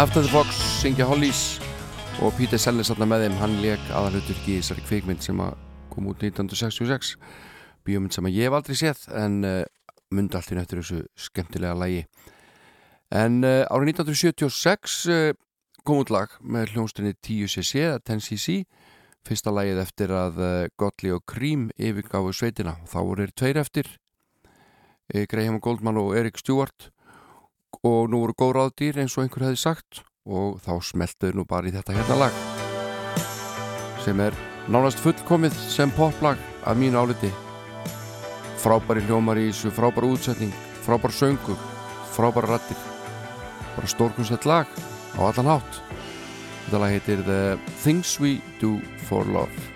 After the Fox, syngja Hollies og Peter Sellers þarna með þeim. Hann leik aðalhuturki í þessari kvikmynd sem kom út 1966 bíómynd sem ég hef aldrei séð en uh, myndi allt í neftur þessu skemmtilega lægi en uh, árið 1976 uh, kom út lag með hljónstunni 10cc eða 10cc fyrsta lagið eftir að Gottli og Cream yfirgáfu sveitina. Þá voru þeir tveir eftir Graham Goldman og Erik Stewart og nú voru góð ráðdýr eins og einhver hefði sagt og þá smeltuðu nú bara í þetta hérna lag sem er nánast fullkomið sem poplag af mínu áliti. Frábæri hljómar í þessu frábæra útsetning frábær söngur, frábæra rattir bara stórkunstett lag á allan hátt. Þetta lag heitir The Things We Do For Love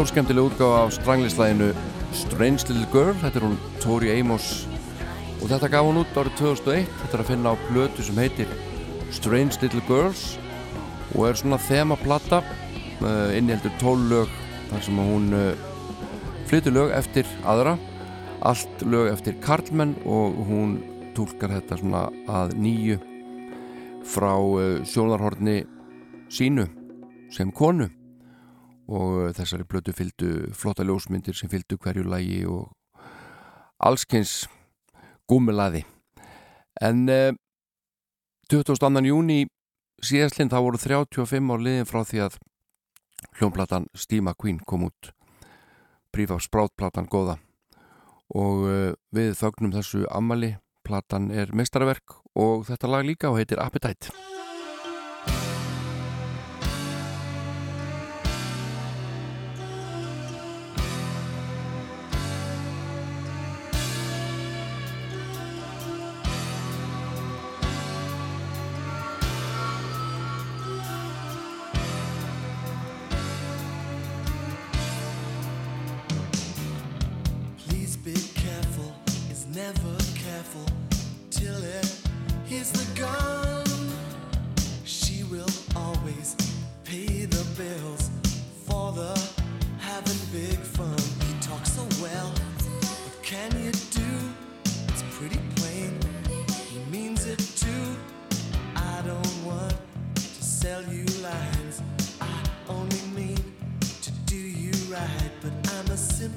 stórskemtileg útgáð af stranglislæðinu Strange Little Girl, þetta er hún Tori Amos. Og þetta gaf hún út árið 2001, þetta er að finna á blötu sem heitir Strange Little Girls og er svona themaplata eh, innheldur tólög þar sem hún eh, flyttu lög eftir aðra. Allt lög eftir Karlmann og hún tólkar þetta svona að nýju frá eh, sjónarhorni sínu sem konu og eh, þessari blötu fylgdu flotta ljósmyndir sem fylgdu hverju lægi og allskynns gúmilaði en eh, 22. júni síðastlinn þá voru 35 ár liðin frá því að hljónplatan Stíma Queen kom út. Príf af sprátplatan goða og eh, við þögnum þessu ammali platan er mestarverk og þetta lag líka og heitir Appetite.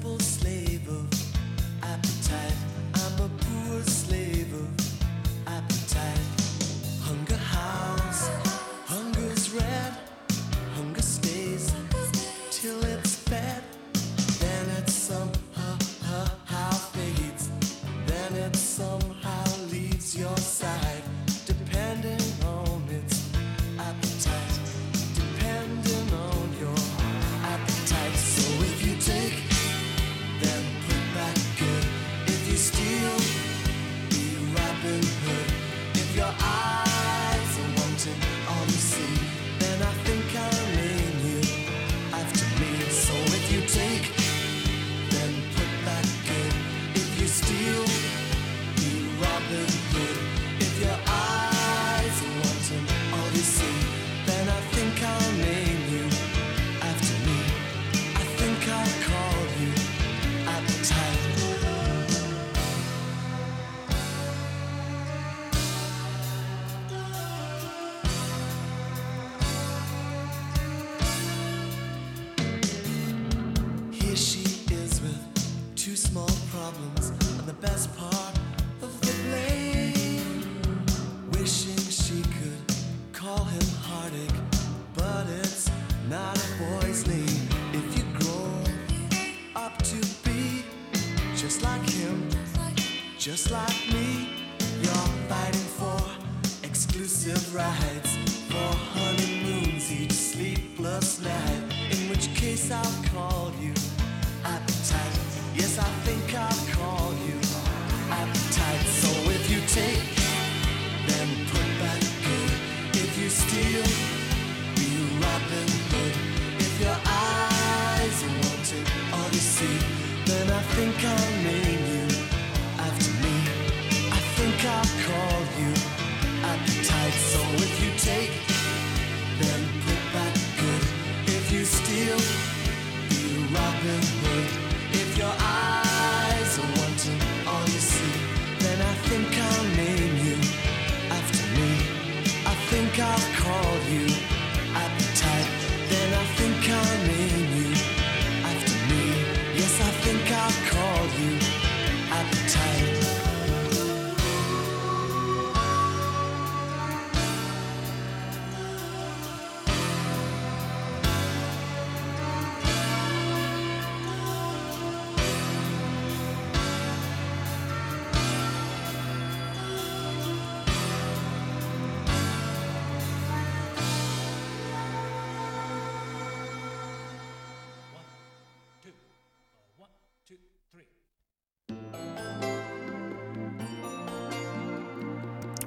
simple slave of appetite. I'm a poor slave.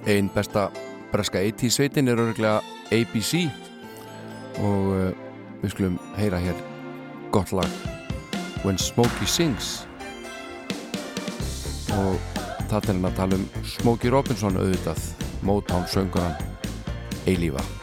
einn besta breska 80 sveitin er örgulega ABC og uh, við skulum heyra hér gott lag When Smokey Sings. Og það er hann að tala um Smokey Robinson auðvitað. Mótám sönguran eilífa.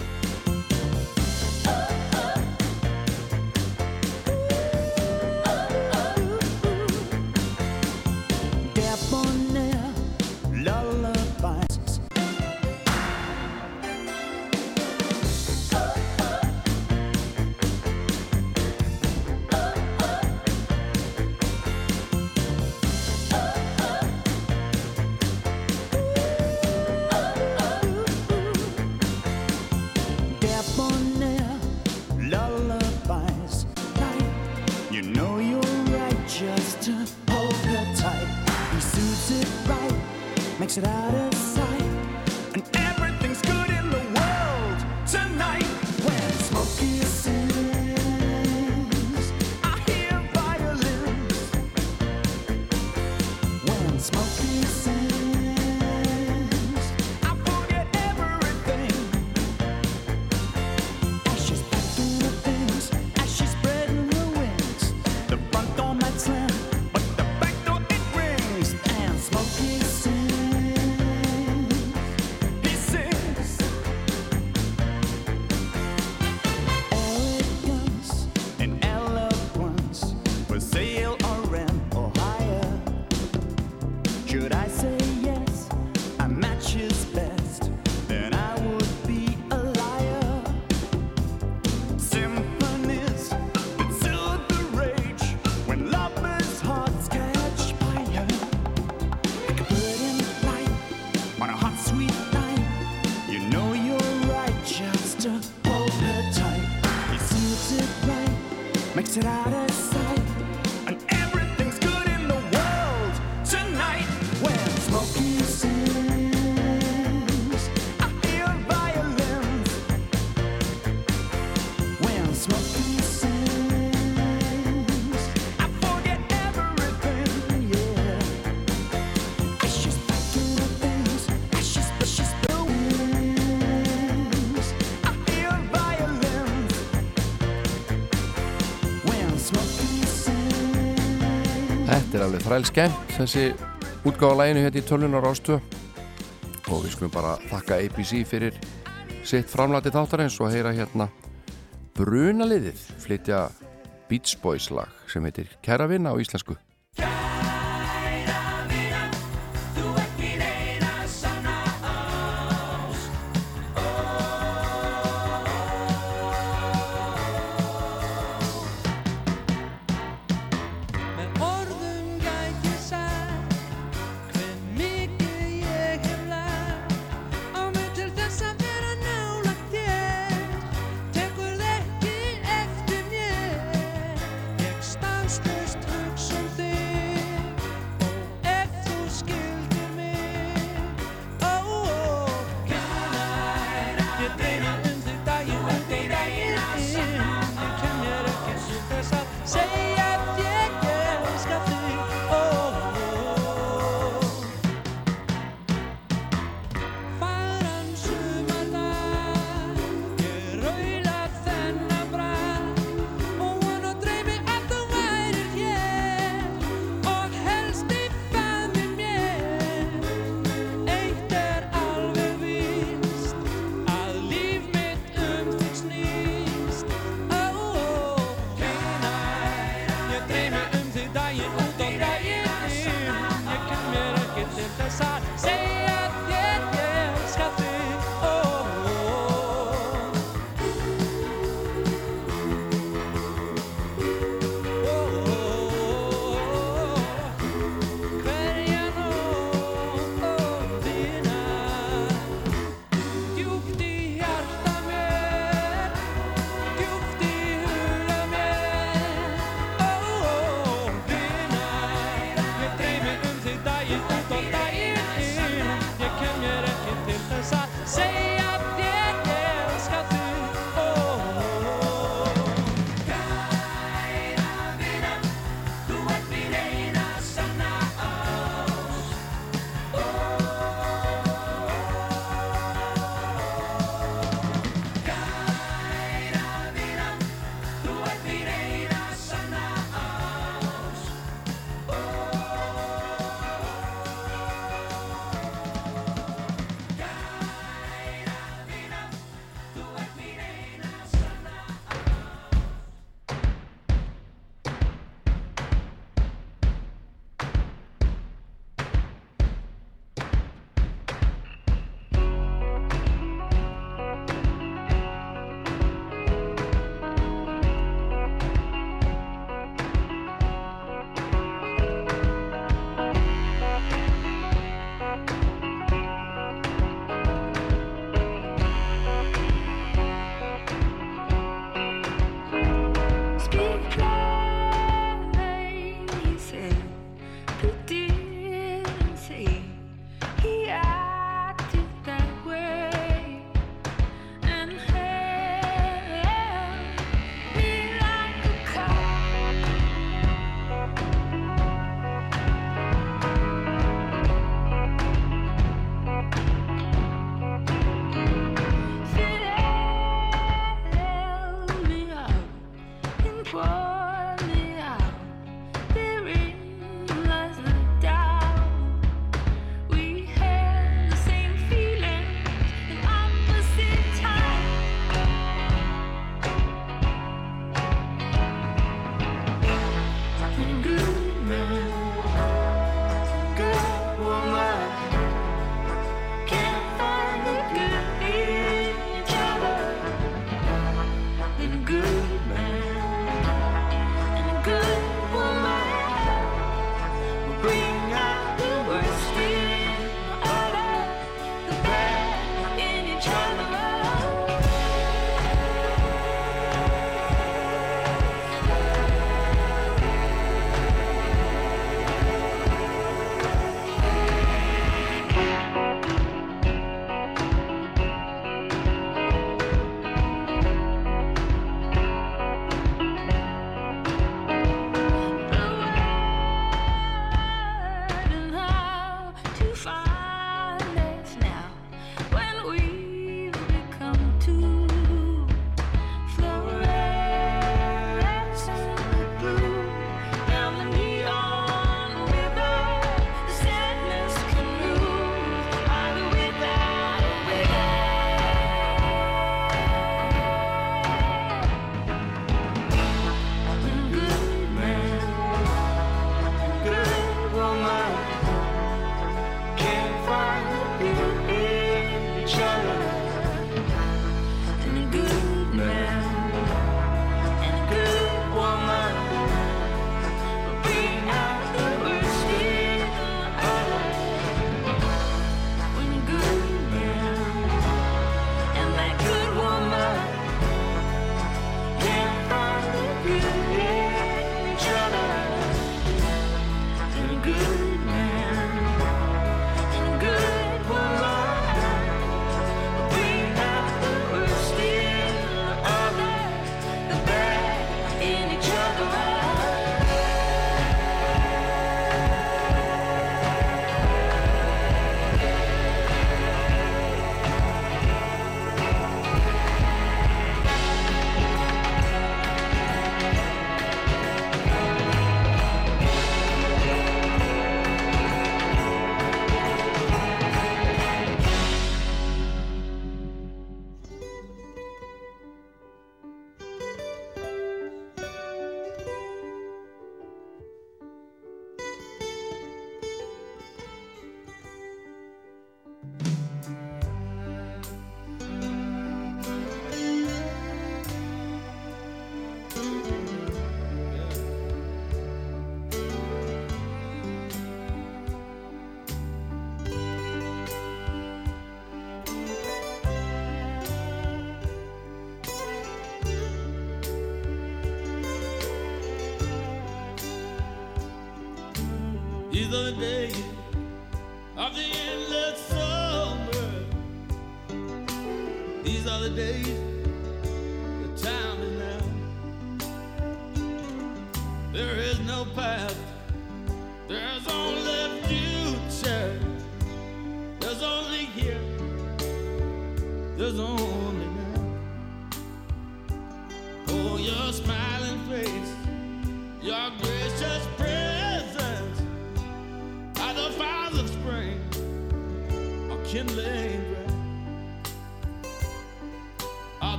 þræl skemmt þessi útgáðalæginu hérna í tölunar ástu og við skulum bara þakka ABC fyrir sitt framlæti þáttarins og heyra hérna brunaliðið flytja Beach Boys lag sem heitir Keravinn á íslensku.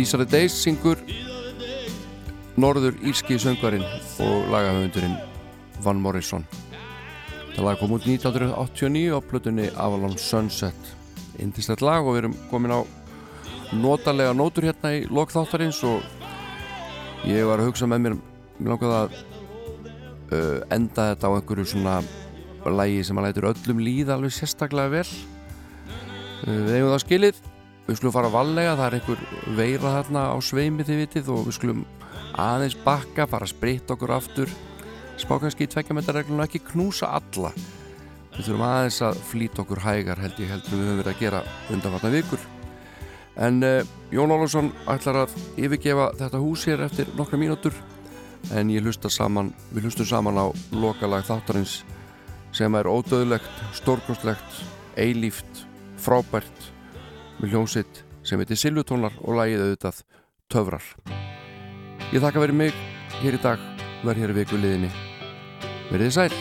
These are the Days syngur Norður Írski söngvarinn og lagahöfundurinn Van Morrison. Það lag kom út 1989 á plötunni Avalon Sunset. Indislegt lag og við erum komin á notalega nótur hérna í lokþáttarins og ég var að hugsa með mér mér langaði að uh, enda þetta á einhverju svona lagi sem að lætur öllum líða alveg sérstaklega vel. Uh, við eigum það skilið við skulum fara vallega, það er einhver veira þarna á sveimi þið vitið og við skulum aðeins bakka, fara að spritta okkur aftur. Spá kannski í tvekkjametarreglun og ekki knúsa alla. Við þurfum aðeins að flýta okkur hægar held ég heldur við höfum verið að gera undanvarna vikur. En uh, Jón Ólafsson ætlar að yfirgefa þetta hús hér eftir nokkra mínútur en ég hlusta saman við hlustum saman á lokalag þáttarins sem er ódöðlegt, stórkostlegt eilíft, frábært með hljómsitt sem heitir Silvutónar og lagið auðvitað Töfrar. Ég þakka verið mig hér í dag, verð hér í viku liðinni. Verðið sæl.